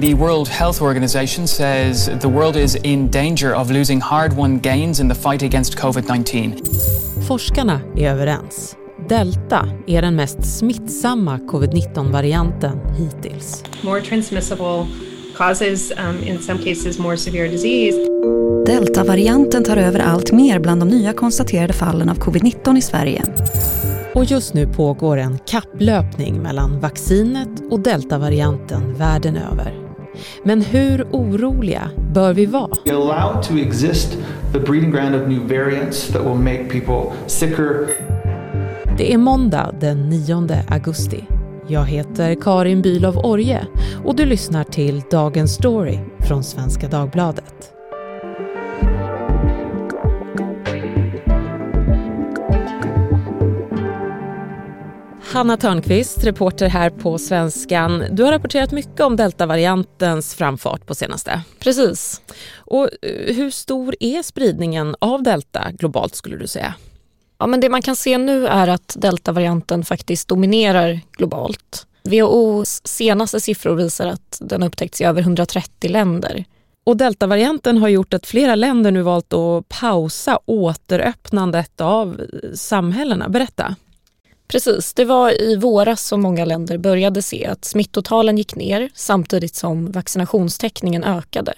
The World Health Organization says the world is in danger of losing hard-won gains in the fight against COVID-19. Forskarna är överens. Delta är den mest smittsamma covid-19-varianten hittills. More transmissible causes, um, in some cases, more severe disease. Delta-varianten tar över allt mer bland de nya konstaterade fallen av covid-19 i Sverige. Och just nu pågår en kapplöpning mellan vaccinet och deltavarianten världen över. Men hur oroliga bör vi vara? We allow to exist the breeding ground of new variants that will make people sicker. Det är måndag den 9 augusti. Jag heter Karin Bülow Orje och du lyssnar till Dagens Story från Svenska Dagbladet. Hanna Törnqvist, reporter här på Svenskan. Du har rapporterat mycket om deltavariantens framfart på senaste. Precis. Och eh, hur stor är spridningen av delta globalt skulle du säga? Ja, men det man kan se nu är att deltavarianten faktiskt dominerar globalt. WHOs senaste siffror visar att den upptäckts i över 130 länder. Och deltavarianten har gjort att flera länder nu valt att pausa återöppnandet av samhällena. Berätta. Precis, det var i våras som många länder började se att smittotalen gick ner samtidigt som vaccinationstäckningen ökade.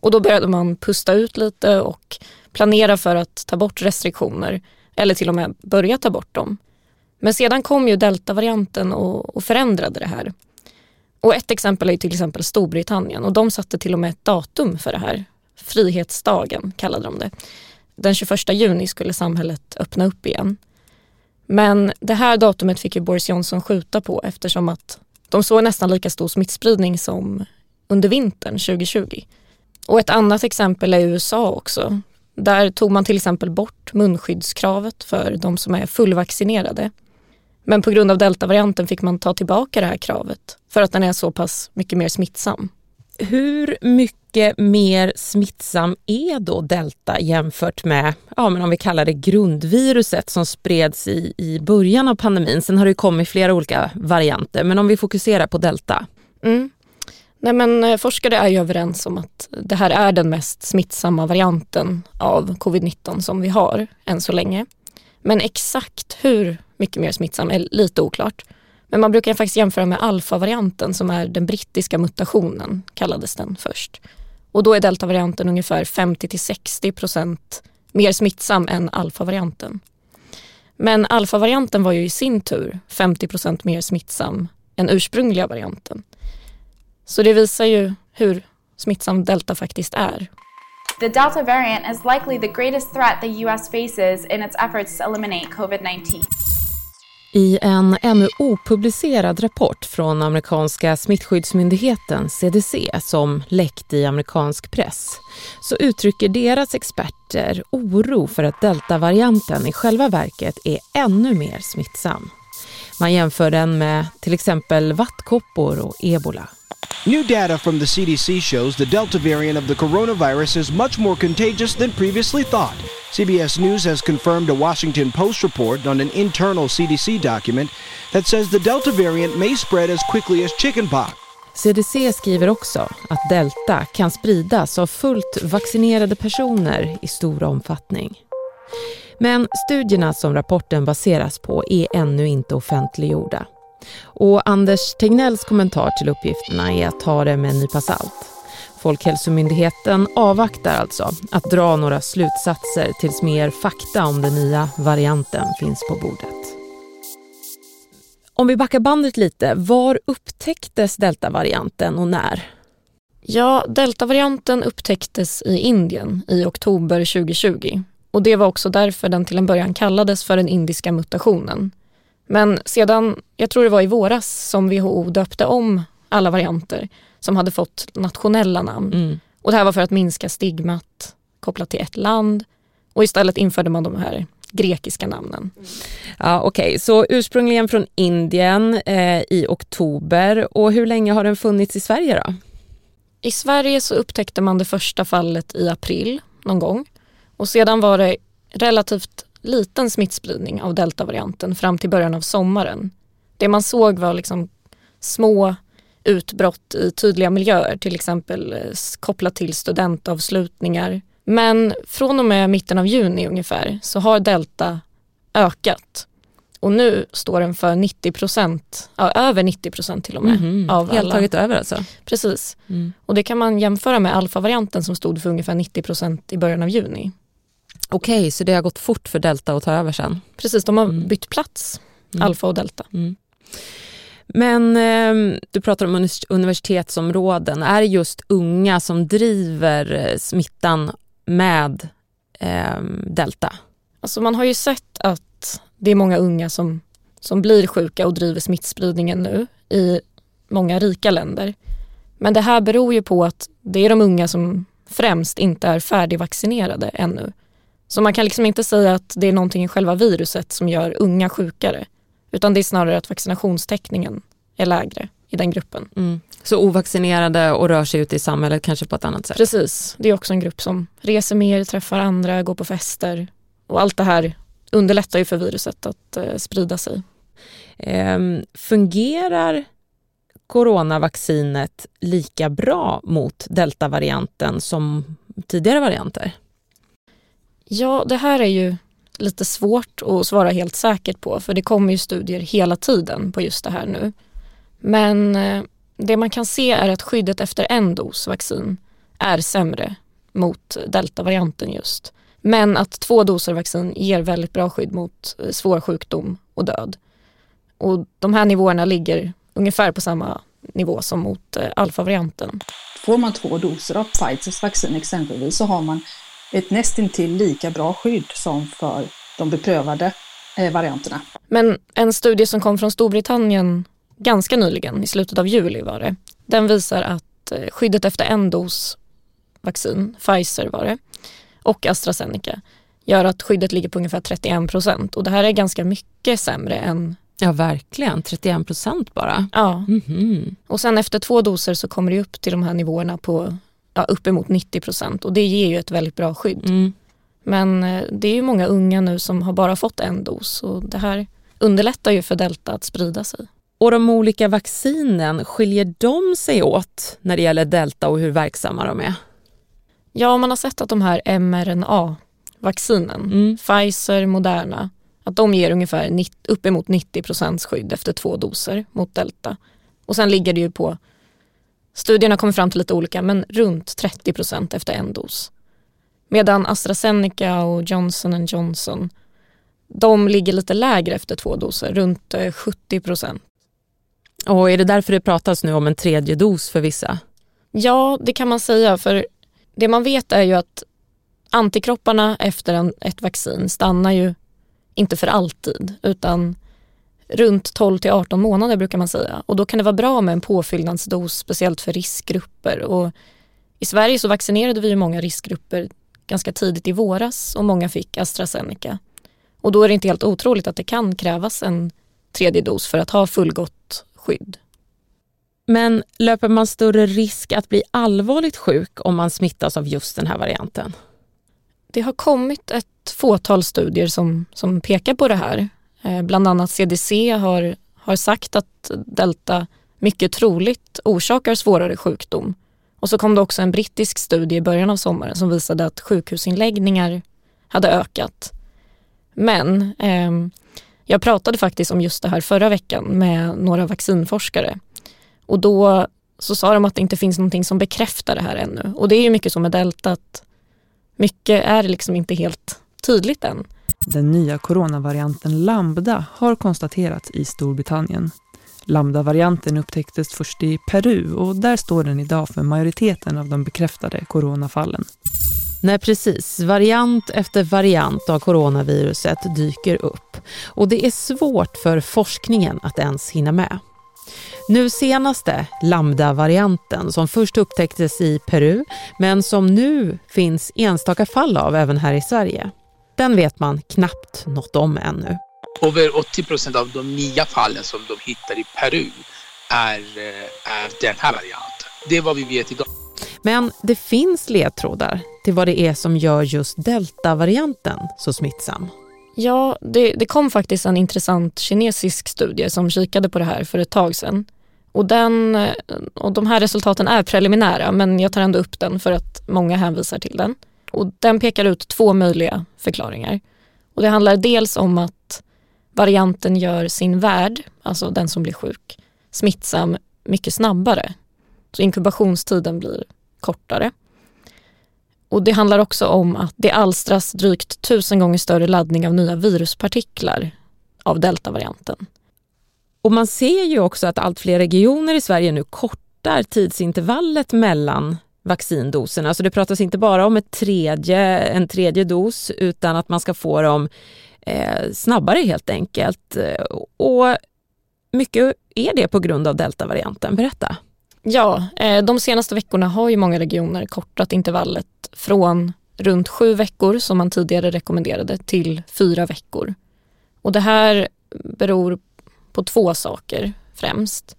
Och då började man pusta ut lite och planera för att ta bort restriktioner eller till och med börja ta bort dem. Men sedan kom ju deltavarianten och, och förändrade det här. Och ett exempel är till exempel Storbritannien och de satte till och med ett datum för det här. Frihetsdagen kallade de det. Den 21 juni skulle samhället öppna upp igen. Men det här datumet fick ju Boris Johnson skjuta på eftersom att de såg nästan lika stor smittspridning som under vintern 2020. Och ett annat exempel är USA också. Där tog man till exempel bort munskyddskravet för de som är fullvaccinerade. Men på grund av deltavarianten fick man ta tillbaka det här kravet för att den är så pass mycket mer smittsam. Hur mycket mycket mer smittsam är då delta jämfört med, ja, men om vi kallar det grundviruset som spreds i, i början av pandemin? Sen har det kommit flera olika varianter, men om vi fokuserar på delta. Mm. Nej, men eh, forskare är ju överens om att det här är den mest smittsamma varianten av covid-19 som vi har än så länge. Men exakt hur mycket mer smittsam är lite oklart. Men man brukar faktiskt jämföra med alfavarianten som är den brittiska mutationen, kallades den först. Och då är deltavarianten ungefär 50-60 procent mer smittsam än alfavarianten. Men alfavarianten var ju i sin tur 50 procent mer smittsam än ursprungliga varianten. Så det visar ju hur smittsam delta faktiskt är. The Delta variant is likely the greatest threat the US faces in its efforts to eliminate COVID-19. I en ännu opublicerad rapport från amerikanska smittskyddsmyndigheten CDC som läckt i amerikansk press så uttrycker deras experter oro för att deltavarianten i själva verket är ännu mer smittsam. Man jämför den med till exempel vattkoppor och ebola. New data from the CDC shows the Delta variant of the coronavirus is much more contagious than previously thought. CBS News has confirmed a Washington Post report on an internal CDC document that says the Delta variant may spread as quickly as chickenpox. CDC skriver också att delta kan spridas av fullt vaccinerade personer i stor omfattning. Men studierna som rapporten baseras på är ännu inte offentliggjorda. Och Anders Tegnells kommentar till uppgifterna är att ta det med en nypa salt. Folkhälsomyndigheten avvaktar alltså att dra några slutsatser tills mer fakta om den nya varianten finns på bordet. Om vi backar bandet lite, var upptäcktes deltavarianten och när? Ja, deltavarianten upptäcktes i Indien i oktober 2020 och det var också därför den till en början kallades för den indiska mutationen. Men sedan, jag tror det var i våras, som WHO döpte om alla varianter som hade fått nationella namn. Mm. Och det här var för att minska stigmat kopplat till ett land och istället införde man de här grekiska namnen. Ja, Okej, okay. så ursprungligen från Indien eh, i oktober och hur länge har den funnits i Sverige då? I Sverige så upptäckte man det första fallet i april någon gång och sedan var det relativt liten smittspridning av deltavarianten fram till början av sommaren. Det man såg var liksom små utbrott i tydliga miljöer, till exempel eh, kopplat till studentavslutningar. Men från och med mitten av juni ungefär så har delta ökat. Och nu står den för 90 procent, ja, över 90 procent till och med. Mhm, Av Helt alla. tagit över alltså? Precis. Mm. Och det kan man jämföra med alfa-varianten som stod för ungefär 90 procent i början av juni. Okej, så det har gått fort för delta att ta över sen? Precis, de har Mm. bytt plats, Mm. alfa och delta. Men eh, du pratar om universitetsområden. Är det just unga som driver eh, smittan med eh, delta? Alltså man har ju sett att det är många unga som, som blir sjuka och driver smittspridningen nu i många rika länder. Men det här beror ju på att det är de unga som främst inte är färdigvaccinerade ännu. Så man kan liksom inte säga att det är någonting i själva viruset som gör unga sjukare. Utan det är snarare att vaccinationstäckningen är lägre i den gruppen. Mm. Så ovaccinerade och rör sig ute i samhället kanske på ett annat sätt? Precis, det är också en grupp som reser mer, träffar andra, går på fester. Och allt det här underlättar ju för viruset att eh, sprida sig. Ehm, fungerar coronavaccinet lika bra mot deltavarianten som tidigare varianter? Ja, det här är ju lite svårt att svara helt säkert på för det kommer ju studier hela tiden på just det här nu. Men eh, det man kan se är att skyddet efter en dos vaccin är sämre mot deltavarianten just. Men att två doser vaccin ger väldigt bra skydd mot eh, svår sjukdom och död. Och de här nivåerna ligger ungefär på samma nivå som mot eh, alfavarianten. Får man två doser av Pfizers vaccin exempelvis så har man ett nästintill lika bra skydd som för de beprövade eh, varianterna. Men en studie som kom från Storbritannien ganska nyligen, i slutet av juli var det, den visar att eh, skyddet efter en dos vaccin, Pfizer var det, och AstraZeneca gör att skyddet ligger på ungefär 31 procent och det här är ganska mycket sämre än Ja, verkligen. 31 procent bara. Ja, Mhm. och sen efter två doser så kommer det upp till de här nivåerna på ja, uppemot 90 procent och det ger ju ett väldigt bra skydd. Mm. Men eh, det är ju många unga nu som har bara fått en dos och det här underlättar ju för delta att sprida sig. Och de olika vaccinen, skiljer de sig åt när det gäller delta och hur verksamma de är? Ja, man har sett att de här mRNA-vaccinen, Mm. Pfizer, Moderna, att de ger ungefär 90, uppemot 90 procents skydd efter två doser mot delta. Och sen ligger det ju på, studierna kommer fram till lite olika, men runt 30 procent efter en dos. Medan AstraZeneca och Johnson Johnson, de ligger lite lägre efter två doser, runt eh, 70 procent. Och är det därför det pratas nu om en tredje dos för vissa? Ja, det kan man säga. För det man vet är ju att antikropparna efter en, ett vaccin stannar ju inte för alltid utan runt 12 till 18 månader brukar man säga. Och då kan det vara bra med en påfyllnadsdos, speciellt för riskgrupper. Och I Sverige så vaccinerade vi ju många riskgrupper ganska tidigt i våras och många fick AstraZeneca. Och då är det inte helt otroligt att det kan krävas en tredje dos för att ha fullgott skydd. Men löper man större risk att bli allvarligt sjuk om man smittas av just den här varianten? Det har kommit ett fåtal studier som, som pekar på det här. Eh, bland annat CDC har, har sagt att delta mycket troligt orsakar svårare sjukdom. Och så kom det också en brittisk studie i början av sommaren som visade att sjukhusinläggningar hade ökat. Men eh, jag pratade faktiskt om just det här förra veckan med några vaccinforskare. Och då så sa de att det inte finns någonting som bekräftar det här ännu. Och det är ju mycket så med delta att mycket är liksom inte helt tydligt än. Den nya coronavarianten lambda har konstaterats i Storbritannien. Lambda-varianten upptäcktes först i Peru och där står den idag för majoriteten av de bekräftade coronafallen. Nej precis, variant efter variant av coronaviruset dyker upp och det är svårt för forskningen att ens hinna med. Nu senaste, lambda-varianten, som först upptäcktes i Peru men som nu finns enstaka fall av även här i Sverige. Den vet man knappt något om ännu. Över 80 procent av de nya fallen som de hittar i Peru är, eh, är den här varianten. Det är vad vi vet idag. Men det finns ledtrådar till vad det är som gör just delta-varianten så smittsam. Ja, det, det kom faktiskt en intressant kinesisk studie som kikade på det här för ett tag sedan. Och, den, och de här resultaten är preliminära men jag tar ändå upp den för att många hänvisar till den. Och den pekar ut två möjliga förklaringar. Och det handlar dels om att varianten gör sin värd, alltså den som blir sjuk, smittsam mycket snabbare. Så inkubationstiden blir kortare. Och det handlar också om att det alstras drygt tusen gånger större laddning av nya viruspartiklar av deltavarianten. Och man ser ju också att allt fler regioner i Sverige nu kortar tidsintervallet mellan vaccindoserna. Så alltså, det pratas inte bara om ett tredje, en tredje dos utan att man ska få dem eh, snabbare helt enkelt. Och mycket är det på grund av deltavarianten. Berätta. Ja, eh, de senaste veckorna har ju många regioner kortat intervallet från runt sju veckor som man tidigare rekommenderade till fyra veckor. Och det här beror på två saker främst.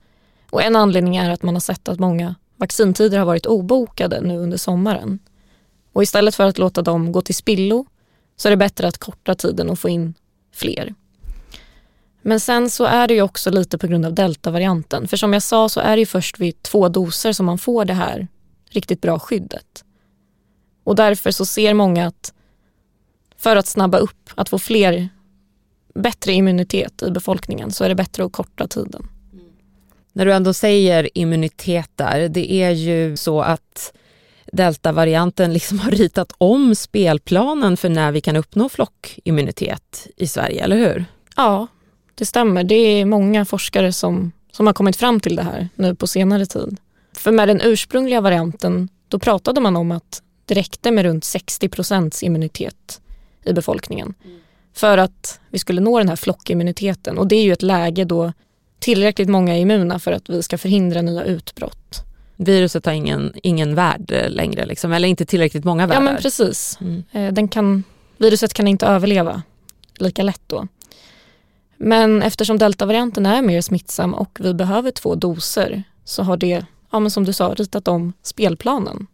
Och en anledning är att man har sett att många vaccintider har varit obokade nu under sommaren. Och istället för att låta dem gå till spillo så är det bättre att korta tiden och få in fler. Men sen så är det ju också lite på grund av deltavarianten. För som jag sa så är det ju först vid två doser som man får det här riktigt bra skyddet. Och därför så ser många att för att snabba upp, att få fler bättre immunitet i befolkningen så är det bättre att korta tiden. När du ändå säger immunitet där, det är ju så att deltavarianten liksom har ritat om spelplanen för när vi kan uppnå flockimmunitet i Sverige, eller hur? Ja, det stämmer. Det är många forskare som, som har kommit fram till det här nu på senare tid. För med den ursprungliga varianten, då pratade man om att det räckte med runt 60 procents immunitet i befolkningen mm. för att vi skulle nå den här flockimmuniteten. Och det är ju ett läge då tillräckligt många är immuna för att vi ska förhindra nya utbrott. Viruset har ingen, ingen värld längre, liksom, eller inte tillräckligt många värdar. Ja men precis. Mm. Eh, den kan, viruset kan inte överleva lika lätt då. Men eftersom deltavarianten är mer smittsam och vi behöver två doser så har det, ja, men som du sa, ritat om spelplanen.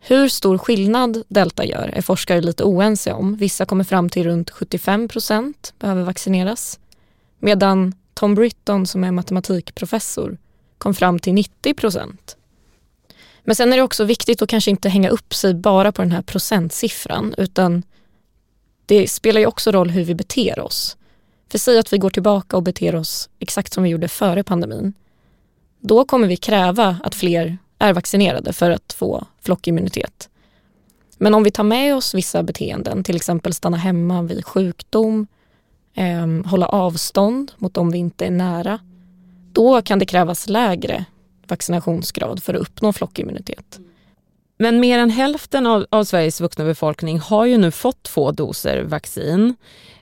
Hur stor skillnad delta gör är forskare lite oense om. Vissa kommer fram till runt 75 procent behöver vaccineras medan Tom Britton som är matematikprofessor kom fram till 90 procent. Men sen är det också viktigt att kanske inte hänga upp sig bara på den här procentsiffran utan det spelar ju också roll hur vi beter oss. För säg att vi går tillbaka och beter oss exakt som vi gjorde före pandemin. Då kommer vi kräva att fler är vaccinerade för att få flockimmunitet. Men om vi tar med oss vissa beteenden, till exempel stanna hemma vid sjukdom, eh, hålla avstånd mot dem vi inte är nära, då kan det krävas lägre vaccinationsgrad för att uppnå flockimmunitet. Men mer än hälften av, av, Sveriges vuxna befolkning har ju nu fått två doser vaccin.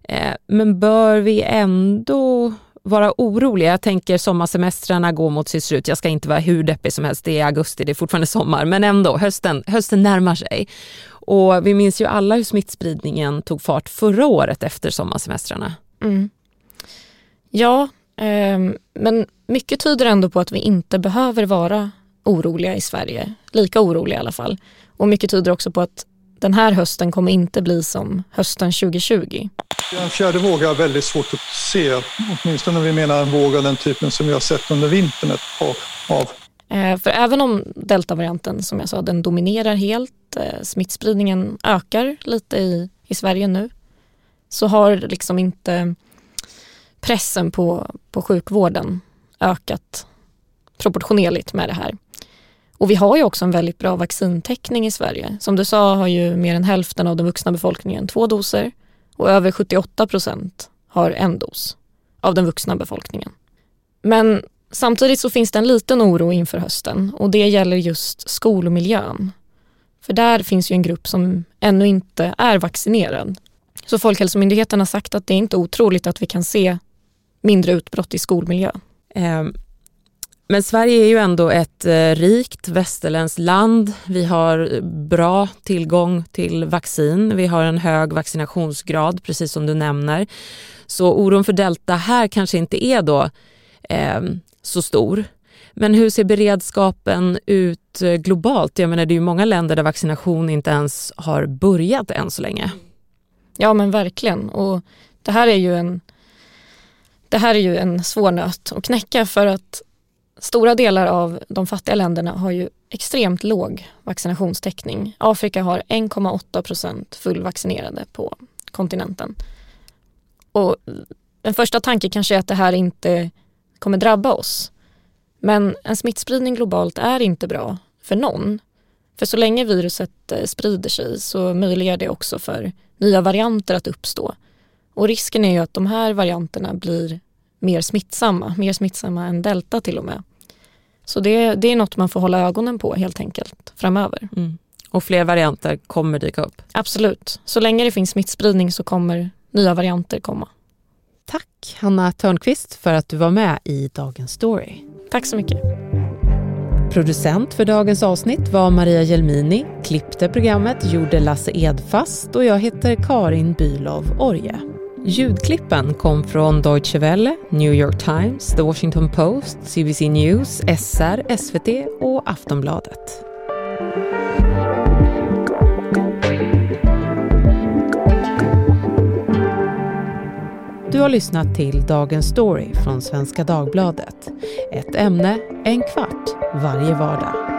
Eh, men bör vi ändå vara oroliga? Jag tänker sommarsemestrarna går mot sitt slut. Jag ska inte vara hur deppig som helst. Det är augusti, det är fortfarande sommar. Men ändå, hösten, hösten närmar sig. Och vi minns ju alla hur smittspridningen tog fart förra året efter sommarsemestrarna. Mm. Ja, eh, men mycket tyder ändå på att vi inte behöver vara oroliga i Sverige. Lika oroliga i alla fall. Och mycket tyder också på att den här hösten kommer inte bli som hösten 2020. En fjärde våg är väldigt svårt att se, åtminstone om vi menar en våg av den typen som vi har sett under vintern ett par av. Eh, för även om deltavarianten, som jag sa, den dominerar helt, eh, smittspridningen ökar lite i, i Sverige nu, så har liksom inte pressen på, på sjukvården ökat proportionerligt med det här. Och vi har ju också en väldigt bra vaccintäckning i Sverige. Som du sa har ju mer än hälften av den vuxna befolkningen två doser och över 78 procent har en dos av den vuxna befolkningen. Men samtidigt så finns det en liten oro inför hösten och det gäller just skolmiljön. För där finns ju en grupp som ännu inte är vaccinerad. Så Folkhälsomyndigheten har sagt att det är inte otroligt att vi kan se mindre utbrott i skolmiljö. Ehm, men Sverige är ju ändå ett eh, rikt västerländskt land. Vi har bra tillgång till vaccin. Vi har en hög vaccinationsgrad, precis som du nämner. Så oron för delta här kanske inte är då eh, så stor. Men hur ser beredskapen ut eh, globalt? Jag menar, det är ju många länder där vaccination inte ens har börjat än så länge. Ja men verkligen. Och det här är ju en, det här är ju en svår nöt att knäcka för att stora delar av de fattiga länderna har ju extremt låg vaccinationstäckning. Afrika har 1,8 procent fullvaccinerade på kontinenten. Och en första tanke kanske är att det här inte kommer drabba oss. Men en smittspridning globalt är inte bra för någon. För så länge viruset eh, sprider sig så möjliggör det också för nya varianter att uppstå. Och risken är ju att de här varianterna blir mer smittsamma, mer smittsamma än delta till och med. Så det, det är något man får hålla ögonen på helt enkelt framöver. Mm. Och fler varianter kommer dyka upp? Absolut. Så länge det finns smittspridning så kommer nya varianter komma. Tack Hanna Törnqvist för att du var med i Dagens Story. Tack så mycket. Producent för dagens avsnitt var Maria Jelmini, klippte programmet gjorde Lasse Edfast och jag heter Karin Bylov Orje. Ljudklippen kom från Deutsche Welle, New York Times, The Washington Post, CBC News, SR, SVT och Aftonbladet. Du har lyssnat till Dagens Story från Svenska Dagbladet. Ett ämne, en kvart, varje vardag.